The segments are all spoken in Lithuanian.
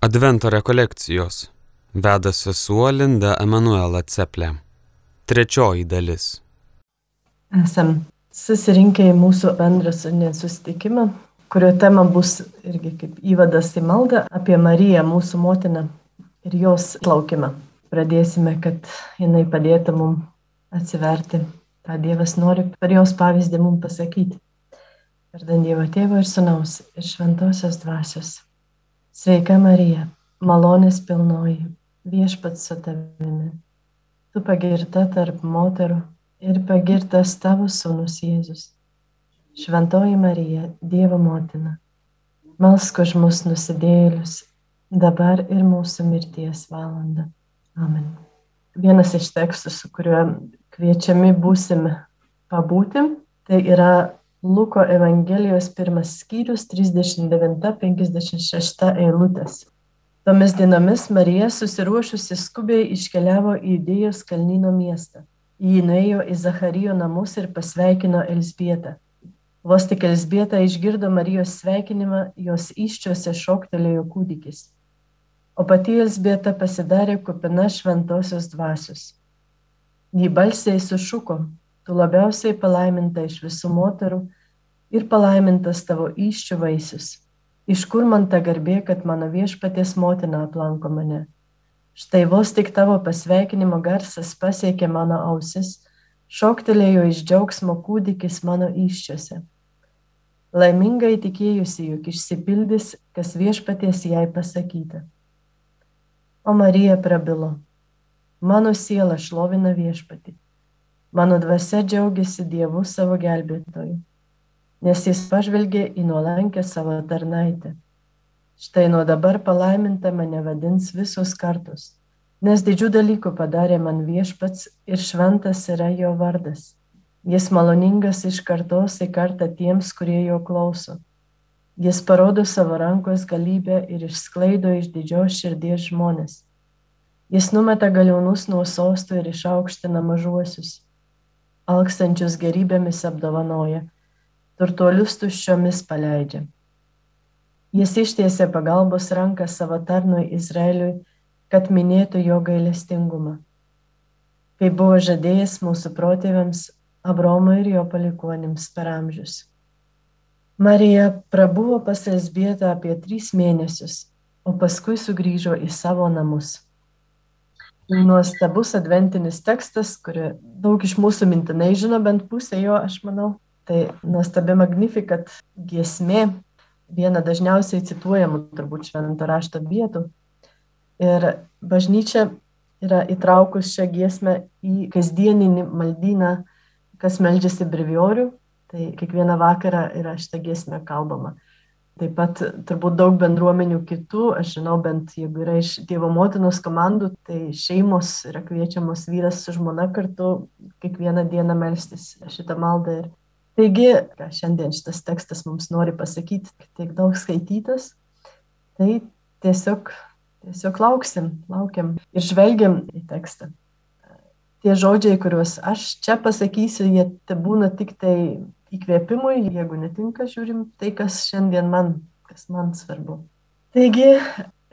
Advento rekolekcijos veda sesuo Linda Emanuela Ceplė. Trečioji dalis. Esam susirinkę į mūsų bendrą susitikimą, kurio tema bus irgi kaip įvadas į maldą apie Mariją, mūsų motiną ir jos laukimą. Pradėsime, kad jinai padėtų mums atsiverti, ką Dievas nori per jos pavyzdį mums pasakyti. Vardant Dievo Tėvo ir Sūnaus ir Šventosios Dvasios. Sveika Marija, malonės pilnoji, viešpats su tavimi. Tu pagirta tarp moterų ir pagirtas tavo sūnus Jėzus. Šventoji Marija, Dievo motina, melsk už mus nusidėlius, dabar ir mūsų mirties valanda. Amen. Vienas iš tekstų, su kuriuo kviečiami būsime pabūti, tai yra Luko Evangelijos pirmas skyrius 39-56 eilutės. Tomis dienomis Marija susiruošusi skubiai iškeliavo į Idėjos kalnyno miestą. Ji nuėjo į Zacharijo namus ir pasveikino Elsbietą. Vos tik Elsbieta išgirdo Marijos sveikinimą, jos iščiose šoktelėjo kūdikis. O pati Elsbieta pasidarė kupina šventosios dvasios. Ji balsiai sušuko, tu labiausiai palaiminta iš visų moterų ir palaimintas tavo iščių vaisius. Iš kur man ta garbė, kad mano viešpaties motina aplanko mane? Štai vos tik tavo pasveikinimo garsas pasiekė mano ausis, šoktelėjo iš džiaugsmo kūdikis mano iščiose. Laimingai tikėjusi, juk išsipildys, kas viešpaties jai pasakyta. O Marija prabilo, mano siela šlovina viešpatį Mano dvasia džiaugiasi Dievu savo gelbėtoju, nes jis pažvelgė į nuolankę savo tarnaitę. Štai nuo dabar palaiminta mane vadins visos kartos, nes didžių dalykų padarė man viešpats ir šventas yra jo vardas. Jis maloningas iš kartos į kartą tiems, kurie jo klauso. Jis parodo savo rankos galybę ir išsklaido iš didžios širdies žmonės. Jis numeta galionus nuo sostų ir išaukština mažuosius alkstančius gerybėmis apdovanoja, turtuolius tuščiomis paleidžia. Jis ištiesė pagalbos ranką savo tarnui Izraeliui, kad minėtų jo gailestingumą. Kai buvo žadėjęs mūsų protėviams, Abromui ir jo palikuonims per amžius. Marija prabuvo pas Elsbietą apie tris mėnesius, o paskui sugrįžo į savo namus nuostabus adventinis tekstas, kurį daug iš mūsų mintinai žino, bent pusė jo, aš manau. Tai nuostabi magnifikat giesmė, viena dažniausiai cituojamų turbūt šventą rašto vietų. Ir bažnyčia yra įtraukus šią giesmę į kasdieninį maldyną, kas meldžiasi breviorių. Tai kiekvieną vakarą yra šitą giesmę kalbama. Taip pat turbūt daug bendruomenių kitų, aš žinau, bent jeigu yra iš Dievo motinos komandų, tai šeimos yra kviečiamos vyras su žmona kartu kiekvieną dieną melstis šitą maldą. Ir taigi, ką šiandien šitas tekstas mums nori pasakyti, tiek daug skaitytas, tai tiesiog, tiesiog lauksim, laukiam ir žvelgiam į tekstą. Tie žodžiai, kuriuos aš čia pasakysiu, jie būna tik tai įkvėpimui, jeigu netinka, žiūrim tai, kas šiandien man, kas man svarbu. Taigi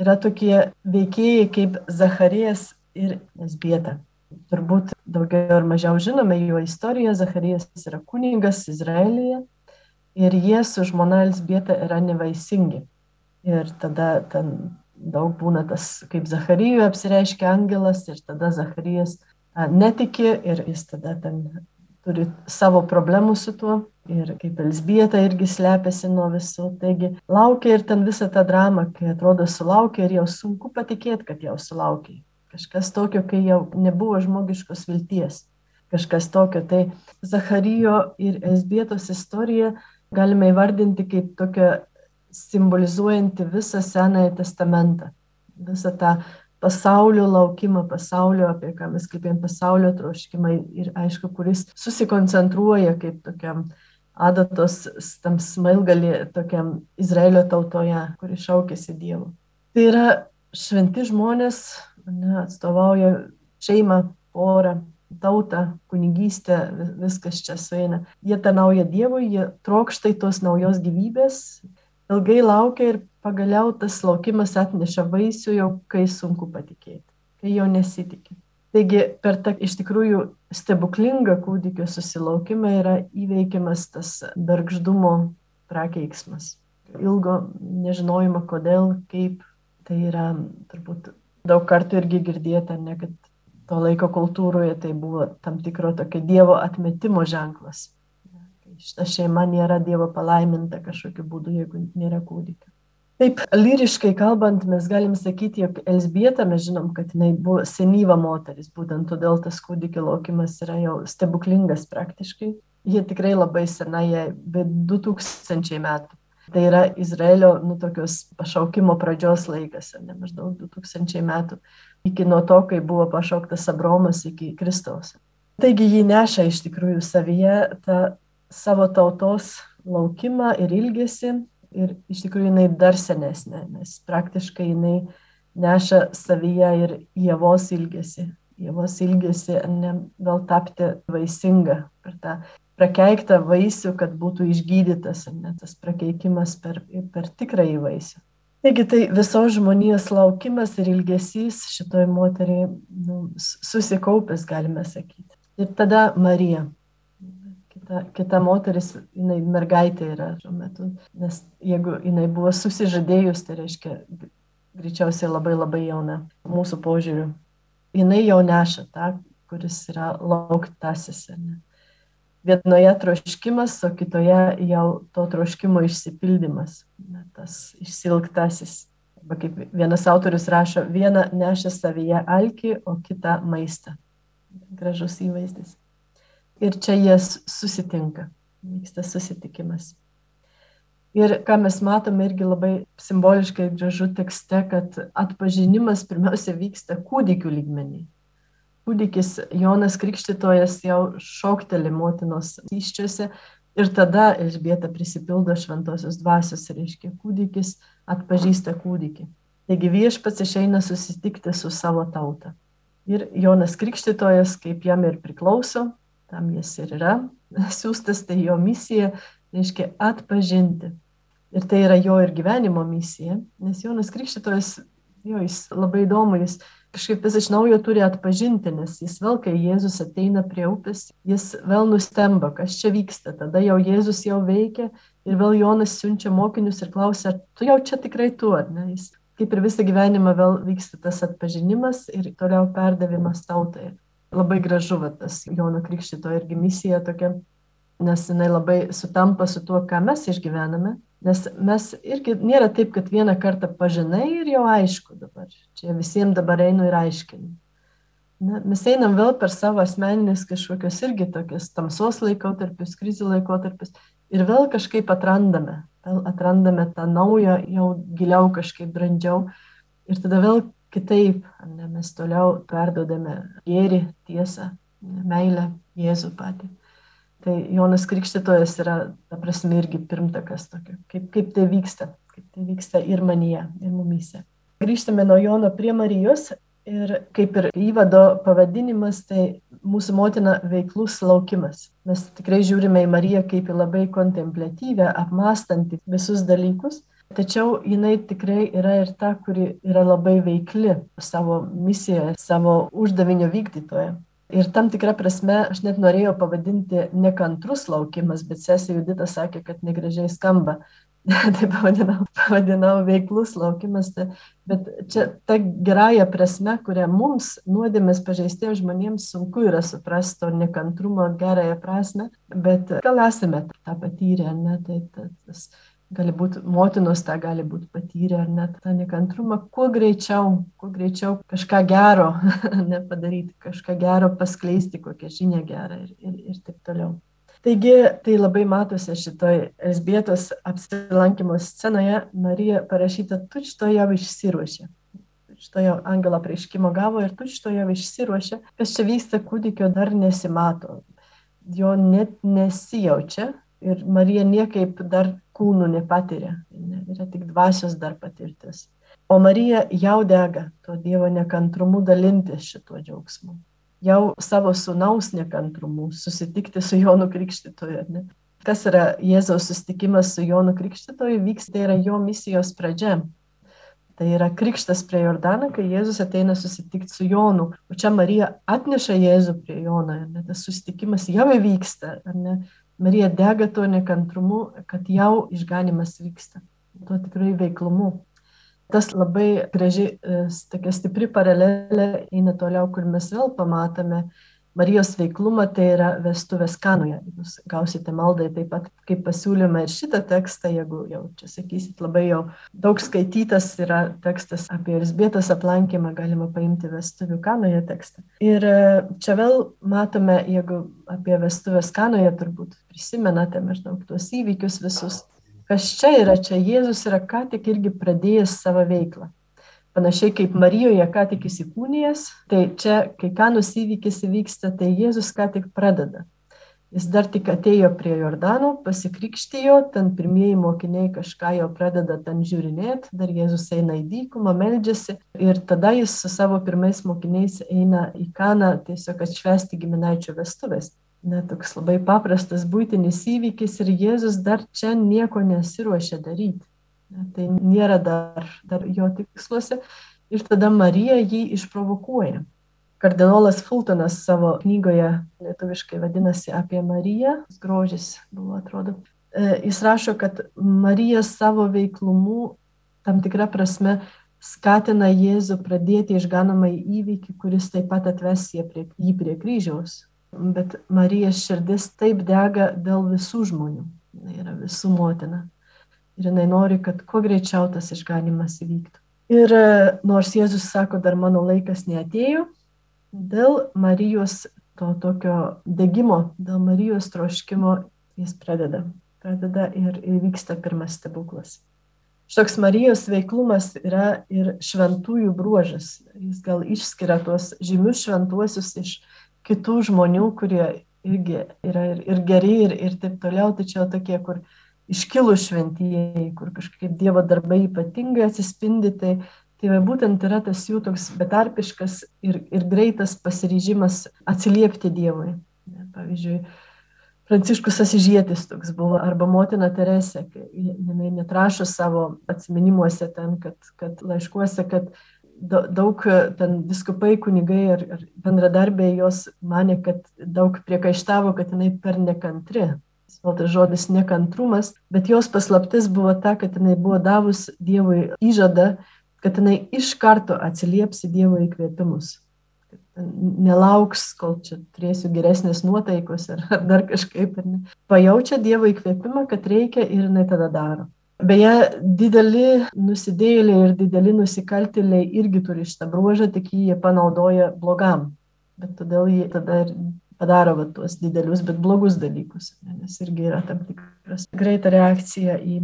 yra tokie veikėjai kaip Zacharijas ir Esbieta. Turbūt daugiau ar mažiau žinome jo istoriją. Zacharijas yra kuningas Izraelyje ir jie su žmona Elsbieta yra nevaisingi. Ir tada ten daug būna tas, kaip Zacharijui apsireiškia angelas ir tada Zacharijas netiki ir jis tada ten turi savo problemų su tuo. Ir kaip Elsbieta irgi slepiasi nuo visų. Taigi laukia ir ten visą tą dramą, kai atrodo sulaukia ir jau sunku patikėti, kad jau sulaukia. Kažkas tokio, kai jau nebuvo žmogiškos vilties. Kažkas tokio. Tai Zacharijo ir Elsbietos istorija galime įvardinti kaip tokią simbolizuojanti visą Senąją testamentą. Visą tą pasaulio laukimą, pasaulio, apie ką mes kalbėjom, pasaulio troškimą ir aišku, kuris susikoncentruoja kaip tokiam adatos tam smailgalį tokiam Izraelio tautoje, kuri šaukėsi Dievo. Tai yra šventi žmonės, ne, atstovauja šeimą, porą, tautą, kunigystę, viskas čia sueina. Jie tarnauja Dievui, jie trokštai tos naujos gyvybės, ilgai laukia ir pagaliau tas laukimas atneša vaisių jau, kai sunku patikėti, kai jau nesitikė. Taigi per tą iš tikrųjų stebuklingą kūdikio susilaukimą yra įveikiamas tas bergždumo prakeiksmas. Ilgo nežinojimo, kodėl, kaip. Tai yra turbūt daug kartų irgi girdėta, ne, kad to laiko kultūroje tai buvo tam tikro tokio Dievo atmetimo ženklas. Šita šeima nėra Dievo palaiminta kažkokiu būdu, jeigu nėra kūdikio. Taip, lyriškai kalbant, mes galim sakyti, jog Elsbieta, mes žinom, kad jinai buvo senyva moteris, būtent todėl tas kūdikio laukimas yra jau stebuklingas praktiškai. Jie tikrai labai sena, jie be 2000 metų. Tai yra Izraelio, nu, tokios pašaukimo pradžios laikas, ne maždaug 2000 metų, iki nuo to, kai buvo pašauktas Abromas iki Kristaus. Taigi jį neša iš tikrųjų savyje tą savo tautos laukimą ir ilgesį, ir iš tikrųjų jinai dar senesnė, nes praktiškai jinai neša savyje ir Jėvos ilgesi. Jėvos ilgesi ne gal tapti vaisinga per tą prakeiktą vaisių, kad būtų išgydytas, ne tas prakeikimas per, per tikrąjį vaisių. Taigi tai visos žmonijos laukimas ir ilgesys šitoj moteriai nu, susikaupęs, galime sakyti. Ir tada Marija kita, kita moteris, jinai mergaitė yra šiuo metu, nes jeigu jinai buvo susižadėjus, tai reiškia greičiausiai labai labai jauna mūsų požiūriu. Jinai jau neša tą, kuris yra lauktasis. Vienoje troškimas, o kitoje jau to troškimo išsipildymas, ne, tas išsilgtasis. Arba kaip vienas autorius rašo, viena neša savyje alkį, o kita maistą. Gražus įvaizdis ir čia jie susitinka, vyksta susitikimas. Ir ką mes matome irgi labai simboliškai gražu tekste, kad atpažinimas pirmiausia vyksta kūdikių lygmenį. Kūdikis Jonas Krikštytojas jau šokteli motinos iščiuose ir tada Elžbieta prisipildo šventosios dvasios, reiškia kūdikis atpažįsta kūdikį. Taigi viešpats išeina susitikti su savo tauta. Ir Jonas Krikštytojas, kaip jam ir priklauso, tam jis ir yra siūstas, tai jo misija reiškia atpažinti. Ir tai yra jo ir gyvenimo misija, nes Jonas Krikštytojas, jo, jis labai įdomu, jis kažkaip vis iš naujo turi atpažinti, nes jis vėl, kai Jėzus ateina prie upės, jis vėl nustemba, kas čia vyksta. Tada jau Jėzus jau veikia ir vėl Jonas siunčia mokinius ir klausia, ar tu jau čia tikrai tu, ar ne? Jis kaip ir visą gyvenimą vėl vyksta tas atpažinimas ir toliau perdavimas tautai labai gražu va, tas Jono Krikštito irgi misija tokia, nes jinai labai sutampa su tuo, ką mes išgyvename. Nes mes irgi nėra taip, kad vieną kartą pažinai ir jau aišku dabar. Čia visiems dabar einu ir aiškinu. Na, mes einam vėl per savo asmeninės kažkokios irgi tokias tamsos laikotarpius, krizių laikotarpius ir vėl kažkaip atrandame, vėl atrandame tą naują, jau giliau kažkaip brandžiau ir tada vėl kitaip, ne, mes toliau perdodame gėrį, tiesą, meilę Jėzų patį. Tai Jonas Krikštytojas yra, ta prasme, irgi pirmtakas tokio, kaip, kaip tai vyksta, kaip tai vyksta ir manyje, ir mumyse. Grįžtame nuo Jono prie Marijos ir kaip ir įvado pavadinimas, tai mūsų motina veiklus laukimas. Mes tikrai žiūrime į Mariją kaip į labai kontemplatyvę, apmastantį visus dalykus Tačiau jinai tikrai yra ir ta, kuri yra labai veikli savo misijoje, savo uždavinio vykdytoje. Ir tam tikrą prasme aš net norėjau pavadinti nekantrus laukimas, bet sesija Judita sakė, kad negražiai skamba. tai pavadinau, pavadinau veiklus laukimas, tai, bet čia ta gerąją prasme, kurią mums nuodėmės pažeistiems žmonėms sunku yra suprasti to nekantrumo gerąją prasme, bet gal esame tą patyrę, ne, tai tas gali būti motinos tą gali būti patyrę ar net tą nekantrumą, kuo greičiau, kuo greičiau kažką gero nepadaryti, kažką gero paskleisti, kokią žinią gerą ir, ir, ir taip toliau. Taigi tai labai matosi šitoj Elsbietos apsilankimo scenoje, Marija parašyta, tu šito jau išsiruošė. Šito jau angelo prieškimo gavo ir tu šito jau išsiruošė, kas čia vyksta kūdikio dar nesimato, jo net nesijaučia, ir Marija niekaip dar kūnų nepatiria, ne, yra tik dvasios dar patirtis. O Marija jau dega to Dievo nekantrumu dalintis šituo džiaugsmu. Jau savo sunaus nekantrumu susitikti su Jonu Krikštytoju. Ne? kas yra Jėzaus susitikimas su Jonu Krikštytoju, vyks, tai yra jo misijos pradžia. Tai yra krikštas prie Jordano, kai Jėzus ateina susitikti su Jonu. O čia Marija atneša Jėzų prie Jono. Ir tas susitikimas jau įvyksta. Marija dega tuo nekantrumu, kad jau išganimas vyksta. Tuo tikrai veiklumu. Tas labai graži, e, tokia stipri paralelė eina toliau, kur mes vėl pamatome Marijos veiklumą, tai yra vestuvės kanoje. Jūs gausite maldai taip pat kaip pasiūlymą ir šitą tekstą, jeigu jau čia sakysit, labai jau daug skaitytas yra tekstas apie Elisbėtos aplankymą, galima paimti vestuvių kanoje tekstą. Ir e, čia vėl matome, jeigu apie vestuvės kanoje turbūt prisimenate maždaug tuos įvykius visus, kas čia yra, čia Jėzus yra ką tik irgi pradėjęs savo veiklą panašiai kaip Marijoje ką tik įsikūnijas, tai čia, kai kanus įvykis įvyksta, tai Jėzus ką tik pradeda. Jis dar tik atėjo prie Jordano, pasikrikštijo, ten pirmieji mokiniai kažką jau pradeda ten žiūrinėti, dar Jėzus eina į dykumą, meldžiasi ir tada jis su savo pirmais mokiniais eina į kaną tiesiog atšvesti giminaičio vestuvės. Na, toks labai paprastas būtinis įvykis ir Jėzus dar čia nieko nesiruošia daryti. Tai nėra dar, dar jo tiksluose. Ir tada Marija jį išprovokuoja. Kardinolas Fultonas savo knygoje, lietuviškai vadinasi apie Mariją, grožis buvo atrodo, e, jis rašo, kad Marija savo veiklumu tam tikrą prasme skatina Jėzų pradėti išganomą įvykį, kuris taip pat atves jį prie, jį prie kryžiaus. Bet Marijos širdis taip dega dėl visų žmonių. Tai yra visų motina ir jinai nori, kad kuo greičiau tas išganimas įvyktų. Ir e, nors Jėzus sako, dar mano laikas neatėjo, dėl Marijos to tokio degimo, dėl Marijos troškimo jis pradeda. Pradeda ir įvyksta pirmas stebuklas. Štoks Marijos veiklumas yra ir šventųjų bruožas. Jis gal išskiria tuos žymius šventuosius iš kitų žmonių, kurie irgi yra ir, ir geri, ir, ir taip toliau, tačiau tokie, kur iškilus šventieji, kur kažkaip Dievo darbai ypatingai atsispindi, tai, tai va, būtent yra tas jų toks betarpiškas ir, ir greitas pasiryžimas atsiliepti Dievui. Pavyzdžiui, Pranciškus Asižėtis toks buvo, arba motina Teresė, jinai netrašo savo atminimuose ten, kad, kad laiškuose, kad daug ten viskupai, kunigai ir, ir bendradarbiai jos mane, kad daug priekaištavo, kad jinai per nekantri vėl tas žodis nekantrumas, bet jos paslaptis buvo ta, kad jinai buvo davus Dievui įžadą, kad jinai iš karto atsilieps į Dievo įkvėpimus. Nelauks, kol čia turėsiu geresnės nuotaikos ar, ar dar kažkaip. Ar Pajaučia Dievo įkvėpimą, kad reikia ir jinai tada daro. Beje, dideli nusidėliai ir dideli nusikaltėliai irgi turi šitą bruožą, tik jį panaudoja blogam. Bet todėl jie tada ir padaro va, tuos didelius, bet blogus dalykus, nes irgi yra tam tikras greita reakcija į,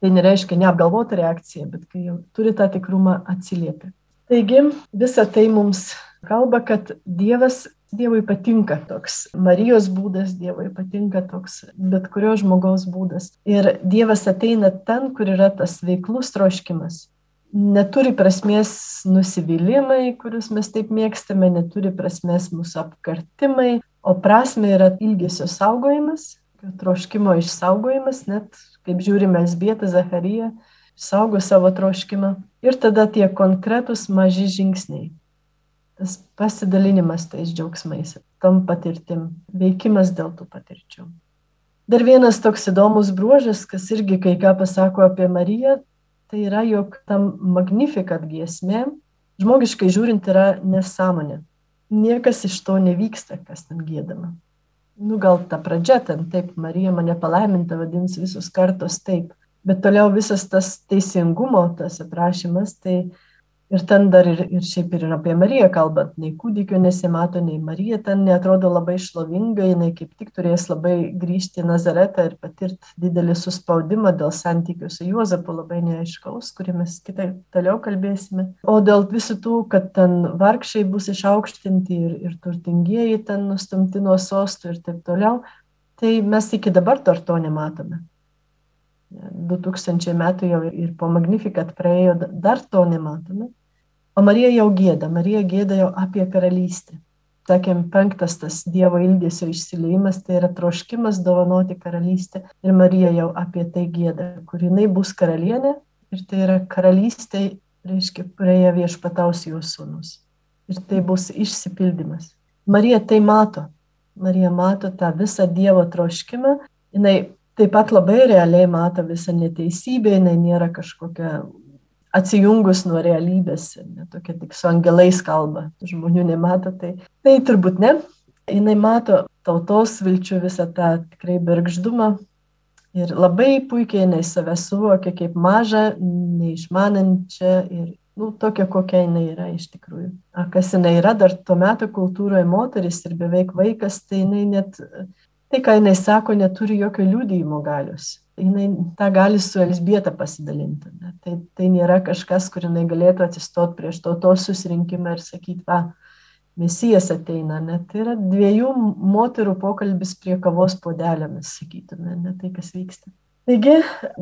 tai nereiškia neapgalvota reakcija, bet kai jau turi tą tikrumą atsiliepia. Taigi visa tai mums kalba, kad Dievas, Dievui patinka toks Marijos būdas, Dievui patinka toks bet kurio žmogaus būdas. Ir Dievas ateina ten, kur yra tas veiklus troškimas neturi prasmės nusivylimai, kuriuos mes taip mėgstame, neturi prasmės mūsų apkartimai, o prasme yra ilgesio saugojimas, troškimo išsaugojimas, net kaip žiūrime Esbietą Zachariją, saugo savo troškimą. Ir tada tie konkretus maži žingsniai. Tas pasidalinimas tais džiaugsmais, tom patirtim, veikimas dėl tų patirčių. Dar vienas toks įdomus bruožas, kas irgi kai ką pasako apie Mariją, tai yra, jog tam magnifikat giesmė, žmogiškai žiūrint, yra nesąmonė. Niekas iš to nevyksta, kas ten gėdama. Nu, gal ta pradžia ten taip, Marija mane palaiminta vadins visus kartos taip, bet toliau visas tas teisingumo, tas aprašymas, tai Ir ten dar ir, ir šiaip ir apie Mariją kalbant, nei kūdikio nesimato, nei Marija ten netrodo labai šlovinga, jinai kaip tik turės labai grįžti į Nazaretą ir patirti didelį suspaudimą dėl santykių su Juozapu labai neaiškaus, kurį mes kitai toliau kalbėsime. O dėl visų tų, kad ten vargšiai bus išaukštinti ir, ir turtingieji ten nustumti nuo sostų ir taip toliau, tai mes iki dabar dar to nematome. 2000 metų jau ir po Magnificat praėjo, dar to nematome. O Marija jau gėda, Marija gėda jau apie karalystę. sakėm, penktas tas Dievo ilgesio išsileimas, tai yra troškimas dovanoti karalystę. Ir Marija jau apie tai gėda, kur jinai bus karalienė. Ir tai yra karalystė, reiškia, kurioje viešpataus jos sūnus. Ir tai bus išsipildymas. Marija tai mato. Marija mato tą visą Dievo troškimą. Jinai taip pat labai realiai mato visą neteisybę, jinai nėra kažkokia atsijungus nuo realybės, ne tokia tik su angelais kalba, žmonių nemato, tai, tai turbūt ne. Jis mato tautos vilčių visą tą tikrai bergždumą ir labai puikiai jinai save suvokia kaip mažą, neišmanančią ir nu, tokia, kokia jinai yra iš tikrųjų. A, kas jinai yra dar tuo metu kultūroje moteris ir beveik vaikas, tai jinai net, tai ką jinai sako, neturi jokio liūdėjimo galios jinai tą gali su Elsbieta pasidalinti. Ne? Tai, tai nėra kažkas, kur jinai galėtų atsistot prieš tautos susirinkimą ir sakyti, va, mesijas ateina. Ne? Tai yra dviejų moterų pokalbis prie kavos podelėmis, sakytume, ne tai, kas vyksta. Taigi,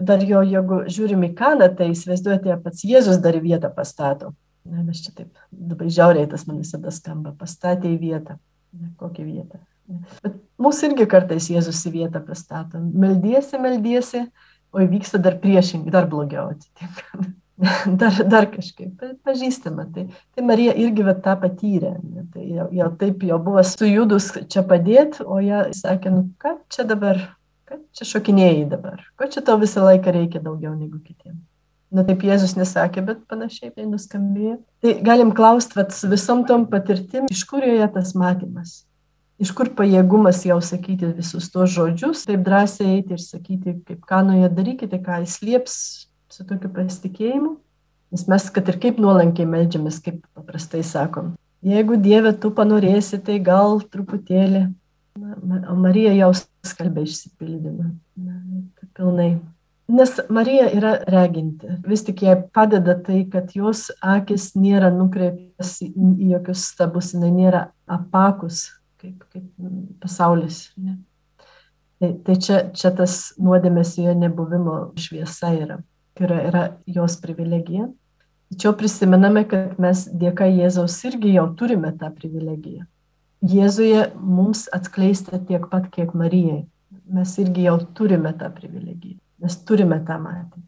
dar jo, jeigu žiūrim į kaną, tai įsivaizduojate, pats Jėzus dar vietą pastato. Ne, mes čia taip, labai žiauriai tas man visada skamba, pastatė į vietą. Ne, kokią vietą? Bet mūsų irgi kartais Jėzus į vietą pastato. Meldiesi, meldiesi, o įvyksta dar priešingai, dar blogiau atsitinka. Dar, dar kažkaip pažįstama. Tai, tai Marija irgi va, tą patyrė. Tai jau, jau taip jau buvo sujudus čia padėti, o ją sakė, nu ką čia dabar, ką čia šokinėjai dabar, ko čia tau visą laiką reikia daugiau negu kitiems. Na taip Jėzus nesakė, bet panašiai tai nuskambėjo. Tai galim klausti, visom tom patirtim, iš kur joje tas matymas iš kur pajėgumas jau sakyti visus tuos žodžius, taip drąsiai eiti ir sakyti, kaip kanoje darykite, ką jis lieps su tokiu pasitikėjimu. Nes mes, kad ir kaip nuolankiai melžiamės, kaip paprastai sakom, jeigu Dieve tu panorėsi, tai gal truputėlį. Na, o Marija jau skalbė išsipildymą. Na, pilnai. Nes Marija yra reginti. Vis tik jai padeda tai, kad jos akis nėra nukreiptas į jokius stabus, jinai nėra apakus kaip, kaip pasaulis. Ne? Tai, tai čia, čia tas nuodėmės jo nebuvimo šviesa yra, yra, yra jos privilegija. Tačiau prisimename, kad mes dėka Jėzaus irgi jau turime tą privilegiją. Jėzuje mums atskleista tiek pat, kiek Marijai. Mes irgi jau turime tą privilegiją. Mes turime tą matyti.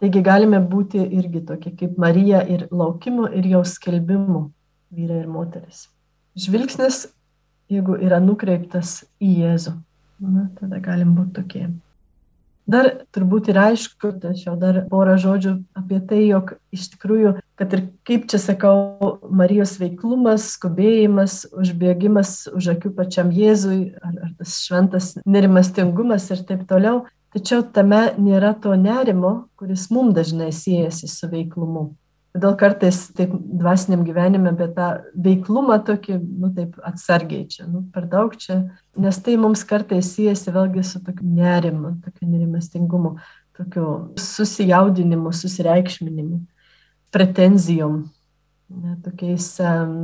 Taigi galime būti irgi tokie kaip Marija ir laukimu ir jau skelbimu vyrai ir moteris. Žvilgsnis jeigu yra nukreiptas į Jėzų. Na, tada galim būti tokie. Dar turbūt ir aišku, tačiau dar porą žodžių apie tai, jog iš tikrųjų, kad ir kaip čia sakau, Marijos veiklumas, skubėjimas, užbėgimas už akių pačiam Jėzui, ar, ar tas šventas nerimastingumas ir taip toliau, tačiau tame nėra to nerimo, kuris mums dažnai siejasi su veiklumu. Todėl kartais taip dvasiniam gyvenime apie tą veiklumą tokį, nu taip atsargiai čia, nu per daug čia, nes tai mums kartais siejasi vėlgi su tokiu nerimu, tokiu nerimastingumu, tokiu susijaudinimu, susireikšminimu, pretenzijom, ne, tokiais um,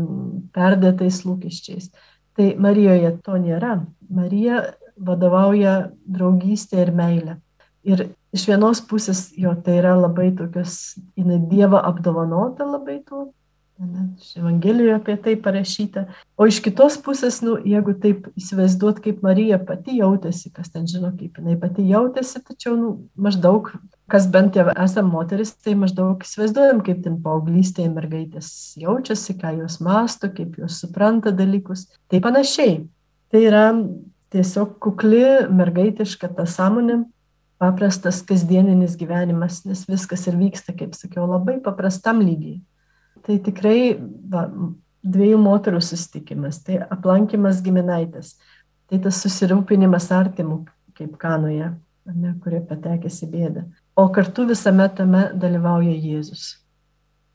perdėtais lūkesčiais. Tai Marijoje to nėra. Marija vadovauja draugystė ir meilė. Ir iš vienos pusės jo tai yra labai tokios, jinai Dievo apdovanota labai tuo, Evangelijoje apie tai parašyta. O iš kitos pusės, nu, jeigu taip įsivaizduot, kaip Marija pati jautėsi, kas ten žino, kaip jinai pati jautėsi, tačiau nu, maždaug, kas bent jau esame moteris, tai maždaug įsivaizduojam, kaip ten paauglystėje mergaitės jaučiasi, ką jos masto, kaip jos supranta dalykus. Tai panašiai. Tai yra tiesiog kukli mergaitiška ta sąmonė, paprastas kasdieninis gyvenimas, nes viskas ir vyksta, kaip sakiau, labai paprastam lygiai. Tai tikrai va, dviejų moterų susitikimas, tai aplankimas giminaitės, tai tas susirūpinimas artimų, kaip kanoje, ne, kurie patekęs į bėdą. O kartu visame tame dalyvauja Jėzus.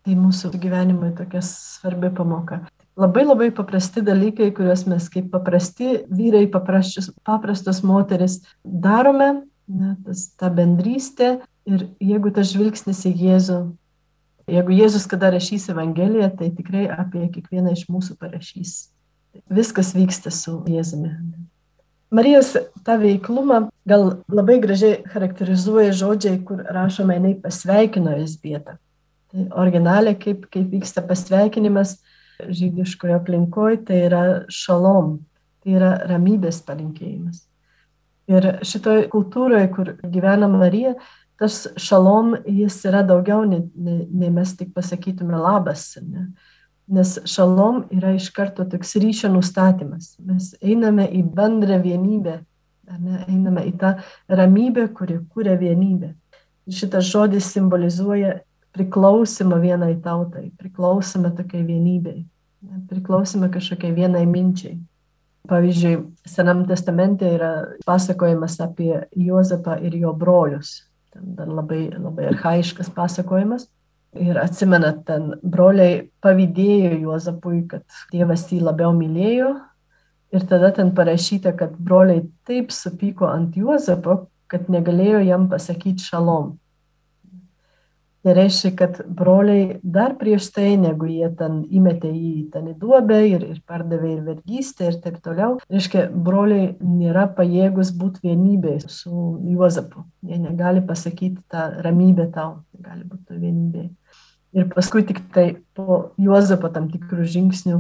Tai mūsų gyvenimui tokia svarbi pamoka. Labai labai paprasti dalykai, kuriuos mes kaip paprasti vyrai, paprastos moteris darome, ne, tas, ta bendrystė ir jeigu tas žvilgsnis į Jėzų, jeigu Jėzus kada rašys Evangeliją, tai tikrai apie kiekvieną iš mūsų parašys. Viskas vyksta su Jėzumi. Marijos tą veiklumą gal labai gražiai charakterizuoja žodžiai, kur rašoma, jinai pasveikino Elzbietą. Tai originaliai, kaip, kaip vyksta pasveikinimas, žydiškoje aplinkoje, tai yra šalom, tai yra ramybės palinkėjimas. Ir šitoje kultūroje, kur gyvena Marija, tas šalom, jis yra daugiau, nei, nei, nei mes tik pasakytume labas. Ne? Nes šalom yra iš karto toks ryšio nustatymas. Mes einame į bendrą vienybę, ne? einame į tą ramybę, kuri kūrė vienybę. Šitas žodis simbolizuoja priklausimą vienai tautai, priklausome tokiai vienybei, priklausome kažkokiai vienai minčiai. Pavyzdžiui, Senam testamente yra pasakojimas apie Juozapą ir jo brolius. Ten dar labai, labai arhaiškas pasakojimas. Ir atsimenat, ten broliai pavydėjo Juozapui, kad tėvas jį labiau mylėjo. Ir tada ten parašyta, kad broliai taip supyko ant Juozapo, kad negalėjo jam pasakyti šalom. Tai reiškia, kad broliai dar prieš tai, negu jie ten įmetė jį ten į duobę ir, ir pardavė ir vergystę ir taip toliau, reiškia, broliai nėra pajėgus būti vienybėje su Juozapu. Jie negali pasakyti tą ramybę tau, gali būti to vienybėje. Ir paskui tik tai po Juozapo tam tikrų žingsnių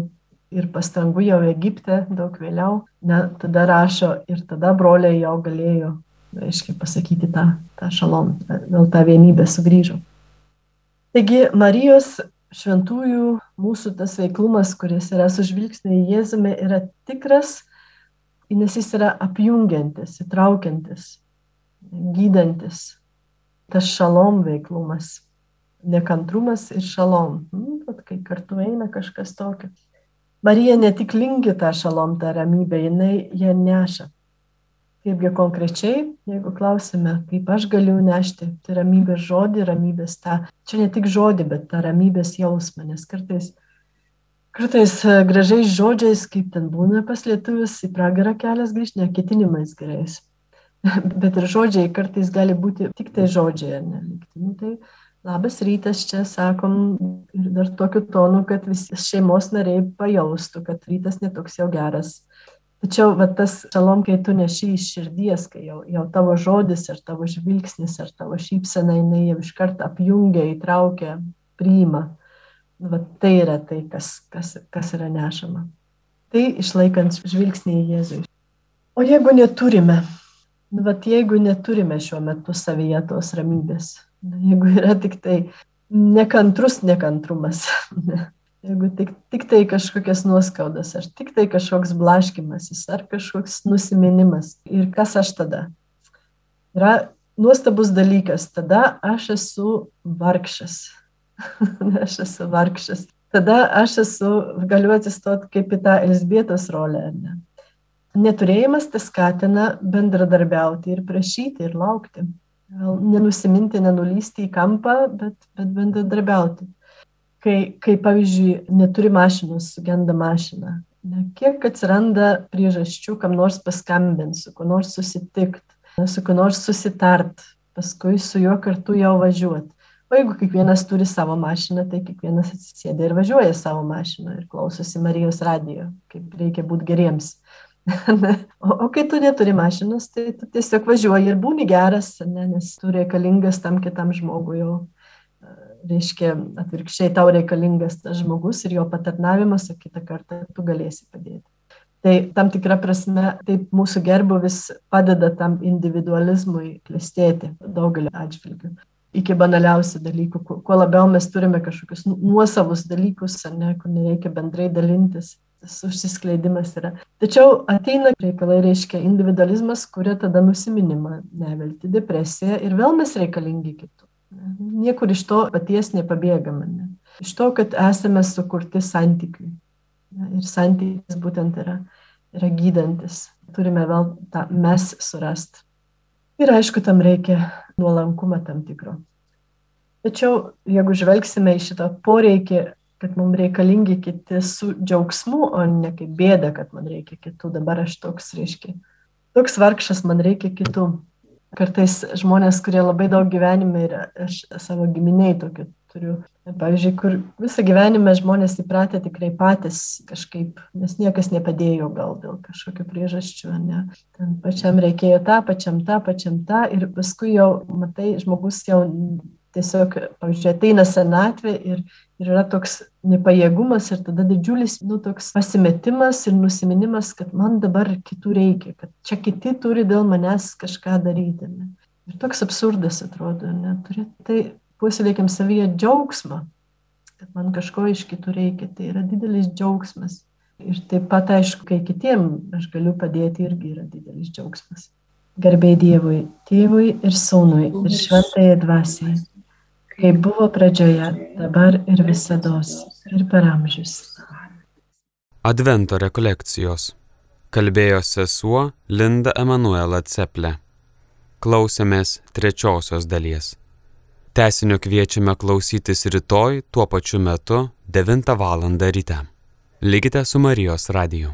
ir pastangų jau Egipte daug vėliau, na, tada rašo ir tada broliai jau galėjo, reiškia, pasakyti tą, tą šalom, vėl tą vienybę sugrįžo. Taigi Marijos šventųjų mūsų tas veiklumas, kuris yra sužvilgsnė į Jėzumę, yra tikras, nes jis yra apjungiantis, įtraukiantis, gydantis. Tas šalom veiklumas, nekantrumas ir šalom. Hmm, kai kartu eina kažkas tokio. Marija ne tik linki tą šalom, tą ramybę, jinai ją neša. Kaipgi konkrečiai, jeigu klausime, kaip aš galiu nešti tai ramybės žodį, ramybės tą, čia ne tik žodį, bet tą ramybės jausmą, nes kartais, kartais e, gražiais žodžiais, kaip ten būna pas lietuvius, į pragarą kelias grįžti, ne ketinimais gerais. bet ir žodžiai kartais gali būti tik tai žodžiai, ne? Nu, tai labas rytas čia sakom ir dar tokiu tonu, kad visi šeimos nariai pajaustų, kad rytas netoks jau geras Tačiau va, tas šalom, kai tu neši iš širdies, kai jau, jau tavo žodis ir tavo žvilgsnis ir tavo šypsena, jinai jau iš karto apjungia, įtraukia, priima. Va, tai yra tai, kas, kas, kas yra nešama. Tai išlaikant žvilgsnį į Jėzų. O jeigu neturime, nu, va, jeigu neturime šiuo metu savyje tos ramybės, jeigu yra tik tai nekantrus nekantrumas, Jeigu tik, tik tai kažkokias nuoskaudas, ar tik tai kažkoks blaškimasis, ar kažkoks nusiminimas. Ir kas aš tada? Yra nuostabus dalykas. Tada aš esu vargšas. aš esu vargšas. Tada aš esu, galiu atsistoti kaip į tą Elsbietos rolę. Ne? Neturėjimas tai skatina bendradarbiauti ir prašyti ir laukti. Gal nenusiminti, nenulysti į kampą, bet, bet bendradarbiauti kai, kai pavyzdžiui, neturi mašinos, sugenda mašina. Ne, kiek atsiranda priežasčių, kam nors paskambinti, su kuo nors susitikti, su kuo nors susitart, paskui su juo kartu jau važiuoti. O jeigu kiekvienas turi savo mašiną, tai kiekvienas atsisėda ir važiuoja savo mašiną ir klausosi Marijos radijo, kaip reikia būti geriems. o, o kai tu neturi mašinos, tai tu tiesiog važiuoji ir būni geras, ne, nes tu reikalingas tam kitam žmogui jau reiškia atvirkščiai tau reikalingas tas žmogus ir jo patarnavimas, o kitą kartą tu galėsi padėti. Tai tam tikrą prasme taip mūsų gerbuvis padeda tam individualizmui klestėti daugelį atžvilgių. Iki banaliausių dalykų, kuo labiau mes turime kažkokius nu, nuosavus dalykus, ne, kur nereikia bendrai dalintis, tas užsiskleidimas yra. Tačiau ateina reikalai, reiškia individualizmas, kuria tada nusiminimą, nevilti, depresiją ir vėl mes reikalingi kitų. Niekur iš to paties nepabėgame. Ne? Iš to, kad esame sukurti santykiui. Ir santykis būtent yra, yra gydantis. Turime vėl tą mes surasti. Ir aišku, tam reikia nuolankumą tam tikro. Tačiau jeigu žvelgsime į šitą poreikį, kad mums reikalingi kiti su džiaugsmu, o ne kaip bėda, kad man reikia kitų, dabar aš toks, reiškia, toks vargšas, man reikia kitų kartais žmonės, kurie labai daug gyvenime ir aš savo giminiai tokių turiu. Pavyzdžiui, kur visą gyvenimą žmonės įpratę tikrai patys kažkaip, nes niekas nepadėjo gal dėl kažkokių priežasčių, ne. Ten pačiam reikėjo tą, pačiam tą, pačiam tą ir paskui jau, matai, žmogus jau tiesiog, pavyzdžiui, ateina senatvė ir Ir yra toks nepajėgumas ir tada didžiulis, nu, toks pasimetimas ir nusiminimas, kad man dabar kitų reikia, kad čia kiti turi dėl manęs kažką daryti. Ne? Ir toks absurdas atrodo, neturi. Tai puoselėkiam savyje džiaugsmą, kad man kažko iš kitų reikia. Tai yra didelis džiaugsmas. Ir taip pat, aišku, kai kitiem aš galiu padėti, irgi yra didelis džiaugsmas. Garbė Dievui, Tėvui ir Sūnui ir Šventai Dvasiai, kaip buvo pradžioje, dabar ir visada, ir per amžius. Advento rekolekcijos. Kalbėjo sesuo Linda Emanuela Ceple. Klausėmės trečiosios dalies. Tesinio kviečiame klausytis rytoj tuo pačiu metu 9 val. ryte. Likite su Marijos radiju.